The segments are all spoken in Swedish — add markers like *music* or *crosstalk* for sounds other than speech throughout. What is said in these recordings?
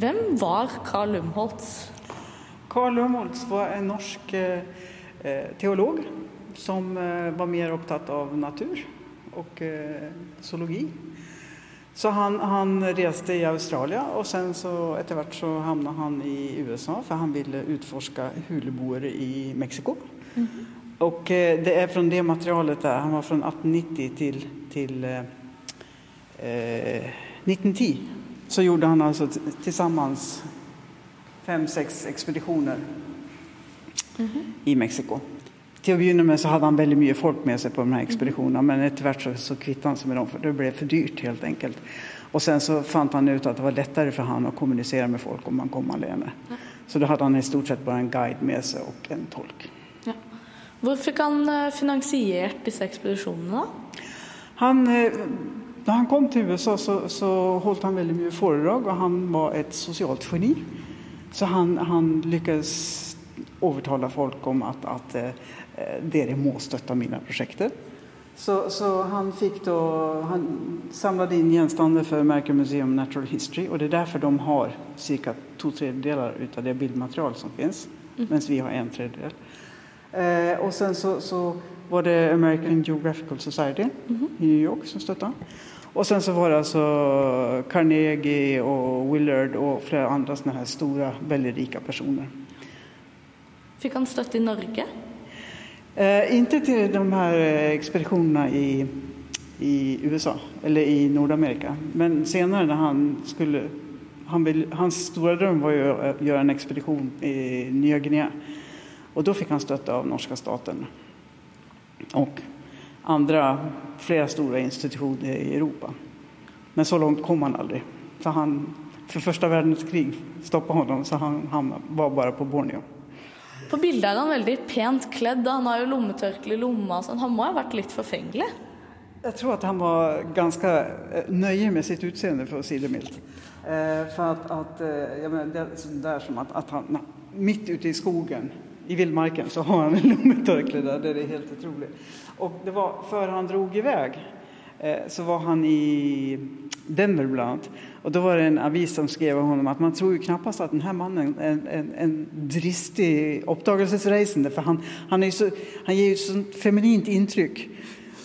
Vem var Karl Lumholtz? Karl Lumholtz var en norsk eh, teolog som eh, var mer upptatt av natur och eh, zoologi. Så han, han, reste i Australien och sen så efterhvert så hamnade han i USA för han ville utforska huleboere i Mexiko. Mm. Och eh, det är från det materialet där, han var från 1890 till, till eh, 1910, så gjorde han alltså tillsammans fem, sex expeditioner mm. i Mexiko. Till att börja med så hade han väldigt mycket folk med sig på de här expeditionerna men efterhvert så, så kvittade han sig med dem för det blev för dyrt helt enkelt. Och sen så fann han ut att det var lättare för honom att kommunicera med folk om man kom alene. Ja. Så då hade han i stort sett bara en guide med sig och en tolk. Ja. Hur fick han eh, finansierat dessa expeditionerna? Han, eh, när han kom till USA så, så höll han väldigt mycket föredrag och han var ett socialt geni. Så han, han lyckades övertala folk om att, att eh, dere må stötta mina projekt. Så, så, han, fick då, han samlade in genstander för American Museum Natural History och det är därför de har cirka två tredjedelar av det bildmaterial som finns, mm. medan vi har en tredjedel. Eh, och sen så, så, var det American Geographical Society mm. i New York som stöttade. Och sen så var det alltså Carnegie och Willard och flera andra sådana här stora, väldigt rika personer. Fick han stöd i Norge? Eh, inte till de här eh, expeditionerna i, i USA eller i Nordamerika. Men senare när han skulle... Han vill, hans stora dröm var ju att göra en expedition i Nya Guinea. Och då fick han stöd av norska staten. Och andra, flera stora institutioner i Europa. Men så långt kom han aldrig. För, han, för första världskrig stoppade honom så han, han var bara på Borneo. På bildet är han väldigt pent klädd. Han har ju lommetørkle i lomma. Så han må ha varit lite förfänglig. Jag tror att han var ganska eh, nöjd med sitt utseende för att säga det milt. Eh, för att, att eh, jag menar, det är där som att, att han mitt ute i skogen i vildmarken så har han en *laughs* lommetörkle där, det är helt otroligt. Och det var för han drog iväg eh, så var han i Denver bland annat. Och då var det en avis som skrev om honom att man tror ju knappast att den här mannen är en, en, en dristig uppdagelsesresande för han, han, är så, han ger ju ett sånt feminint intryck.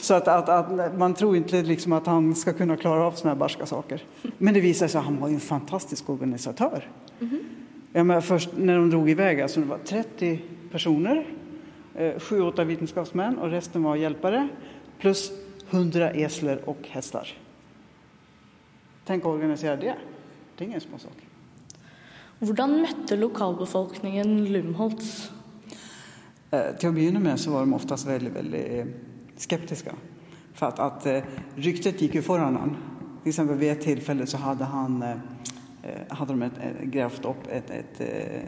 Så att, att, att, man tror inte liksom att han ska kunna klara av såna här barska saker. Men det visar sig att han var en fantastisk organisatör. Mm -hmm. Ja, men först när de drog iväg, alltså det var 30 personer, eh, sju, åtta vetenskapsmän och resten var hjälpare, plus 100 esler och hästar. Tänk att organisera det. Det är ingen små sak. Hur mötte lokalbefolkningen Lumholtz? Eh, till att börja med så var de oftast väldigt, väldigt eh, skeptiska. För att, att ryktet gick ju föran honom. Till exempel vid ett tillfälle så hade han Eh, hade de ett, eh, grävt upp ett, ett, eh,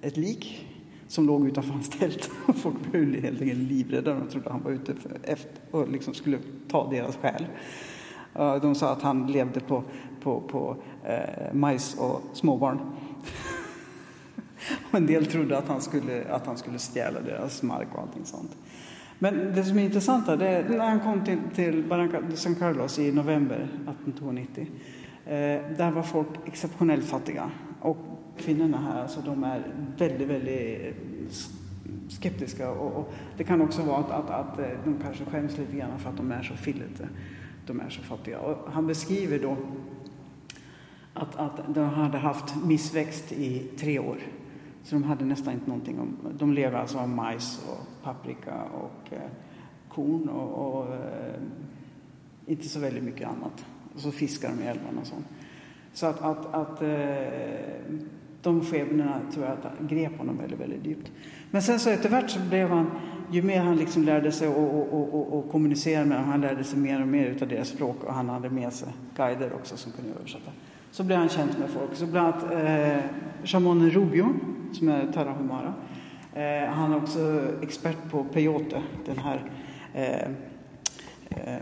ett lik som låg utanför hans tält. *laughs* Folk blev helt enkelt livrädda. De trodde han var ute efter, och liksom skulle ta deras själ. De sa att han levde på, på, på eh, majs och småbarn. *laughs* och en del trodde att han skulle, att han skulle stjäla deras mark och allting sånt. Men det som är intressant är när han kom till, till Barranca de San Carlos i november 1890 Eh, där var folk exceptionellt fattiga. Och kvinnorna här, alltså de är väldigt, väldigt eh, skeptiska. Och, och det kan också vara att, att, att, eh, de kanske skäms lite grann för att de är så fillete. De är så fattiga. Och han beskriver då att, att de hade haft missväxt i tre år. Så de hade nästan inte någonting om, de lever alltså av majs och paprika och eh, korn och, och eh, inte så väldigt mycket annat. Och så fiskar de i älvarna och sånt. Så att, att, att eh, de skebnorna tror jag att grep honom väldigt, väldigt djupt. Men sen så efterhvert så blev han, ju mer han liksom lärde sig att och, och, och kommunicera med dem, han lärde sig mer och mer utav deras språk och han hade med sig guider också som kunde översätta. Så blev han känd med folk. Så bland annat eh, shamanen Rubio, som är Tarahumara, eh, han är också expert på peyote, den här eh, Eh,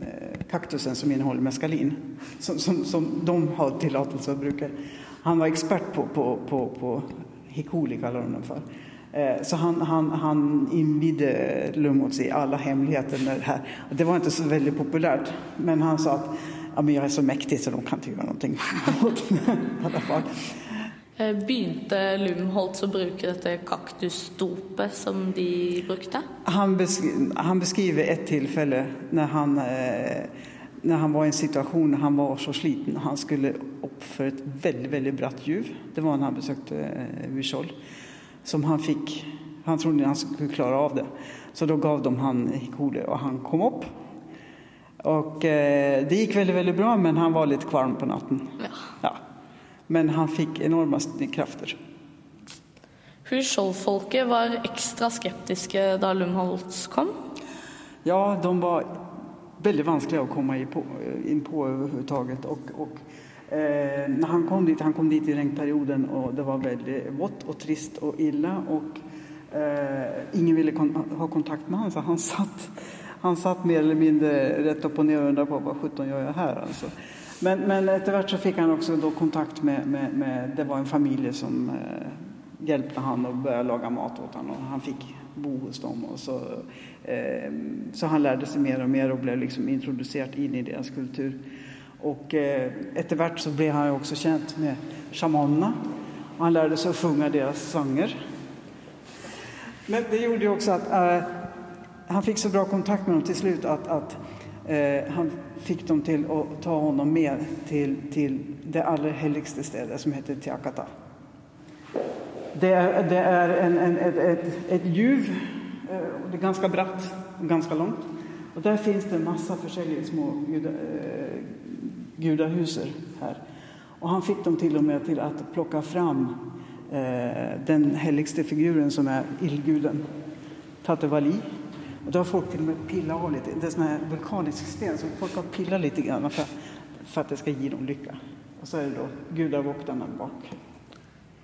Eh, kaktusen som innehåller meskalin, som, som, som de har tillåtelse att bruka. Han var expert på, på, på, på hikoli, kallar de den för. Eh, så han, han, han invigde Lummots i alla hemligheter med det här. Det var inte så väldigt populärt, men han sa att ja, men jag är så mäktig så de kan inte göra någonting *laughs* åt mig. Begynte Lumholt å bruke dette kaktusdopet som de brukte? Han, besk han beskriver ett tillfälle när han, eh, när han var i en situation när han var så sliten. Han skulle upp för ett väldigt, väldigt brant djup. Det var när han besökte eh. Som han fick, han trodde han skulle klara av det. Så då gav de han hikole och han kom upp. Och eh, det gick väldigt, väldigt bra men han var lite kvalm på natten. Ja. Ja. Men han fick enorma krafter. Hushold-folket var ekstra skeptiske da Lumholt kom. Ja, de var väldigt vanskliga att komma in på, in på överhuvudtaget. Och, och, eh, när han kom dit, han kom dit i regnperioden och det var väldigt vått och trist och illa och eh, ingen ville kon ha kontakt med honom så han satt, han satt mer eller mindre rätt upp och ner och undrade på vad sjutton gör jag här alltså. Men, men efterhvert så fick han också då kontakt med, med, med det var en familj som eh, hjälpte han och började laga mat åt honom han fick bo hos dem. Och så, eh, så han lärde sig mer och mer och blev liksom introducerad in i deras kultur. Och eh, efterhvert så blev han också känd med shamanerna. Och han lärde sig att sjunga deras sånger. Men det gjorde ju också att eh, han fick så bra kontakt med dem till slut att, att eh, han fick dem till att ta honom med till, till det allra heligaste stället som heter Tiakata. Det är, det är en, en, ett, ett, ett ljuv, eh, det är ganska bratt och ganska långt. Och där finns det en massa försäljare små guda, eh, gudahuser här. Och han fick dem till och med till att plocka fram eh, den heligste figuren som är illguden, Tatevali. Och då har folk till och med pillat av lite, det är sån här vulkanisk sten, så folk har pillat lite grann för, för att det ska ge dem lycka. Och så är det då gudavoktarna bak.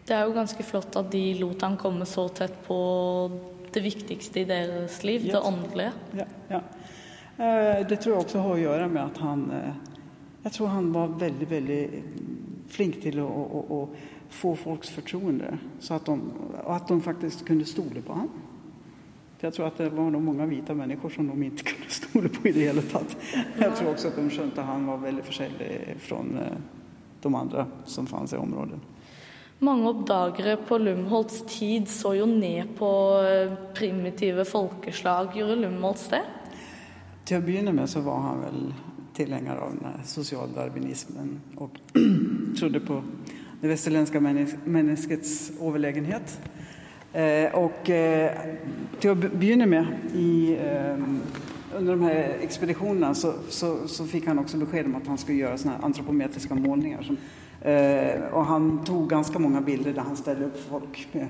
Det er jo ganske flott at de lot han komme så tett på det viktigste i deres liv, Yes. det åndelige. Ja, ja. Eh, Det tror jag också har att göra med att han, eh, jag tror han var väldigt, väldigt flink till att, att, att få folks förtroende. Så att de, att de faktiskt kunde stole på honom. Jag tror att det var nog många vita människor som de inte *laughs* kunde stole på i det hela taget. Jag tror också att de skönte att han var väldigt försäljlig från eh, de andra som fanns i området. Mange oppdagere på Lumholts tid så jo ned på eh, primitive folkeslag. Gjorde Lumholts det? Till att börja med så var han väl tillängare av den här socialdarwinismen och *clears throat* trodde på det västerländska männis- människets överlägenhet. Eh, och eh, till att börja med i, eh, under de här expeditionerna så, så, så fick han också besked om att han skulle göra såna här antropometriska målningar. Som, och han tog ganska många bilder där han ställde upp folk med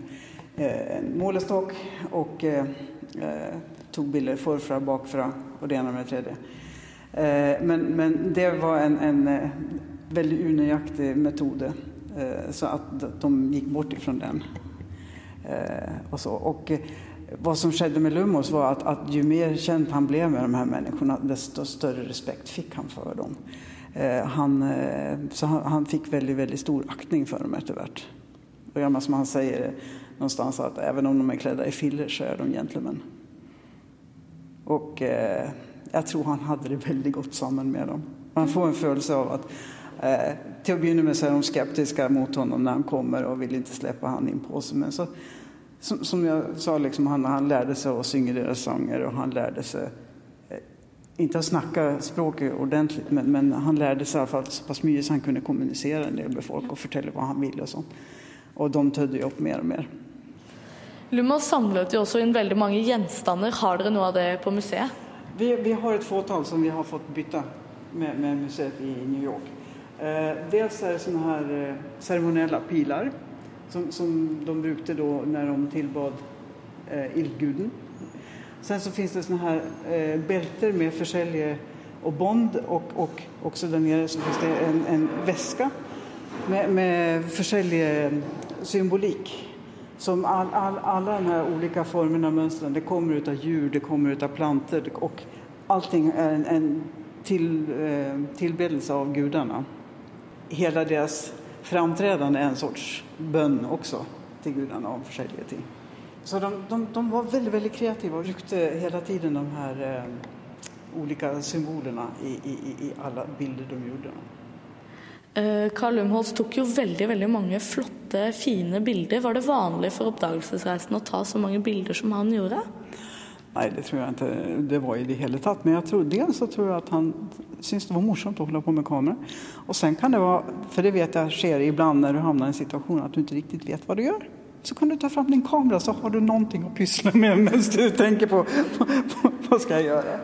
en målestock och tog bilder förfra, bakfra och det ena med det tredje. Men, men det var en, en väldigt unöjaktig metod så att de gick bort ifrån den. Eh, och så. Och, eh, vad som skedde med Lumos var att, att ju mer känd han blev med de här människorna desto större respekt fick han för dem. Eh, han, eh, så han, han fick väldigt, väldigt stor aktning för dem efterhvert. Och ja, som han säger någonstans att även om de är klädda i filler så är de gentlemän. Och eh, jag tror han hade det väldigt gott samman med dem. Man får en födelse av att eh, till att börja med så är de skeptiska mot honom när han kommer och vill inte släppa han in på sig. Men så, som, som jag sa, liksom, han, han lärde sig att synga deras sånger och han lärde sig eh, inte att snacka språket ordentligt men, men han lärde sig i alla fall så pass mycket så han kunde kommunicera en del med folk och fortälla vad han ville och sånt. Och de tödde ju upp mer och mer. Lumholt samlet jo også inn veldig mange gjenstander. Har dere noe av det på museet? Vi, vi har ett fåtal som vi har fått byta med, med museet i New York. Eh, dels är det sådana här eh, ceremoniella pilar som, som de brukade då när de tillbad eh, ildguden. Sen så finns det sådana här eh, bälter med försälje och bond och, och också där nere så finns det en, en väska med, med symbolik. Som all, all, alla de här olika formerna och mönstren, det kommer ut av djur, det kommer ut av plantor och allting är en, en till, eh, tillbedelse av gudarna. Hela deras framträdande är en sorts bön också till gudarna om försäljliga ting. Så de, de, de var väldigt, väldigt kreativa och ryckte hela tiden de här eh, olika symbolerna i, i, i alla bilder de gjorde. Eh, Carl Lumholtz tok jo veldig veldig mange flotte, fine bilder. Var det vanlig for oppdagelsesreisende å ta så mange bilder som han gjorde? Nej, det tror jag inte det var i det hela tatt. Men jag tror, dels så tror jag att han syns det var morsamt att hålla på med kameror. Och sen kan det vara, för det vet jag sker ibland när du hamnar i en situation att du inte riktigt vet vad du gör. Så kan du ta fram din kamera så har du någonting att pyssla med *laughs* medan du tänker på, på, på vad ska jag göra.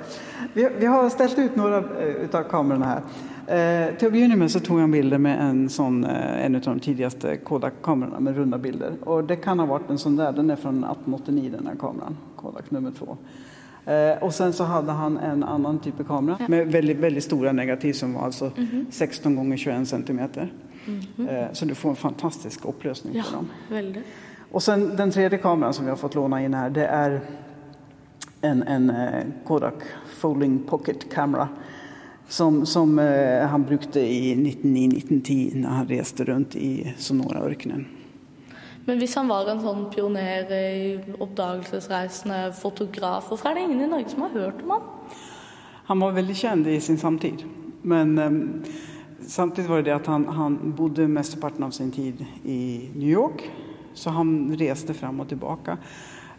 Vi, vi har ställt ut några eh, av kamerorna här. Eh, till att börja med så tog jag bilder med en, sån, eh, en av de tidigaste Kodak-kamerorna med runda bilder. Och det kan ha varit en sån där, den är från 1889 den här kameran, Kodak nummer två. Eh, och sen så hade han en annan typ av kamera ja. med väldigt, väldigt stora negativ som var alltså mm -hmm. 16 gånger 21 centimeter. Mm -hmm. så du får en fantastisk upplösning ja, på dem. Väldigt. Och sen den tredje kameran som vi har fått låna in här, det är en, en eh, Kodak Folding Pocket Camera som, som eh, han brukade i 1909-1910 när han reste runt i Sonora-öknen. Men hvis han var en sånn pioner i oppdagelsesreisende fotograf, hvorfor er det ingen i Norge som har hørt om han? Han var väldigt känd i sin samtid. Men eh, samtidigt var det det att han, han bodde mesteparten av sin tid i New York. Så han reste fram och tillbaka.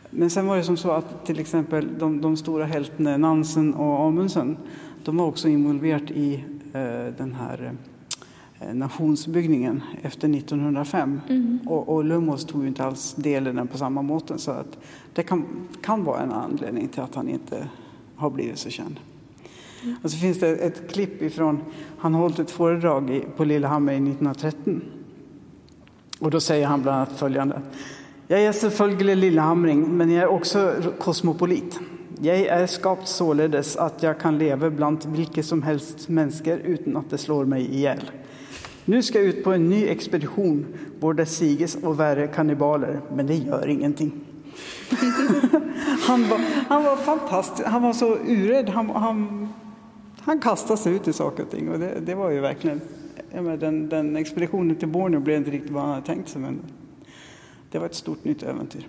Men sen var det som så att till exempel de, de stora helterna Nansen och Amundsen de var också involverade i eh, den här eh, nationsbyggningen efter 1905. Mm. Och, och Lumos tog inte alls del i den på samma måte så att det kan, kan vara en anledning till att han inte har blivit så känd. Mm. Och så finns det ett klipp ifrån, han har hållit ett föredrag i, på Lillehammer 1913. Och då säger han bland annat följande. Jag är selvfølgelig lillehamring, men jag är också kosmopolit. Jag är skapt således att jag kan leva bland vilka som helst människor utan att det slår mig ihjäl. Nu ska jag ut på en ny expedition, både siges och värre kannibaler, men det gör ingenting. *laughs* han, var, han var fantastisk. Han var så uredd. Han, han, han kastade sig ut i saker och ting. Och det, det var ju verkligen... Menar, den, den expeditionen till Borneo blev inte riktigt vad han hade tänkt sig, men det var ett stort nytt äventyr.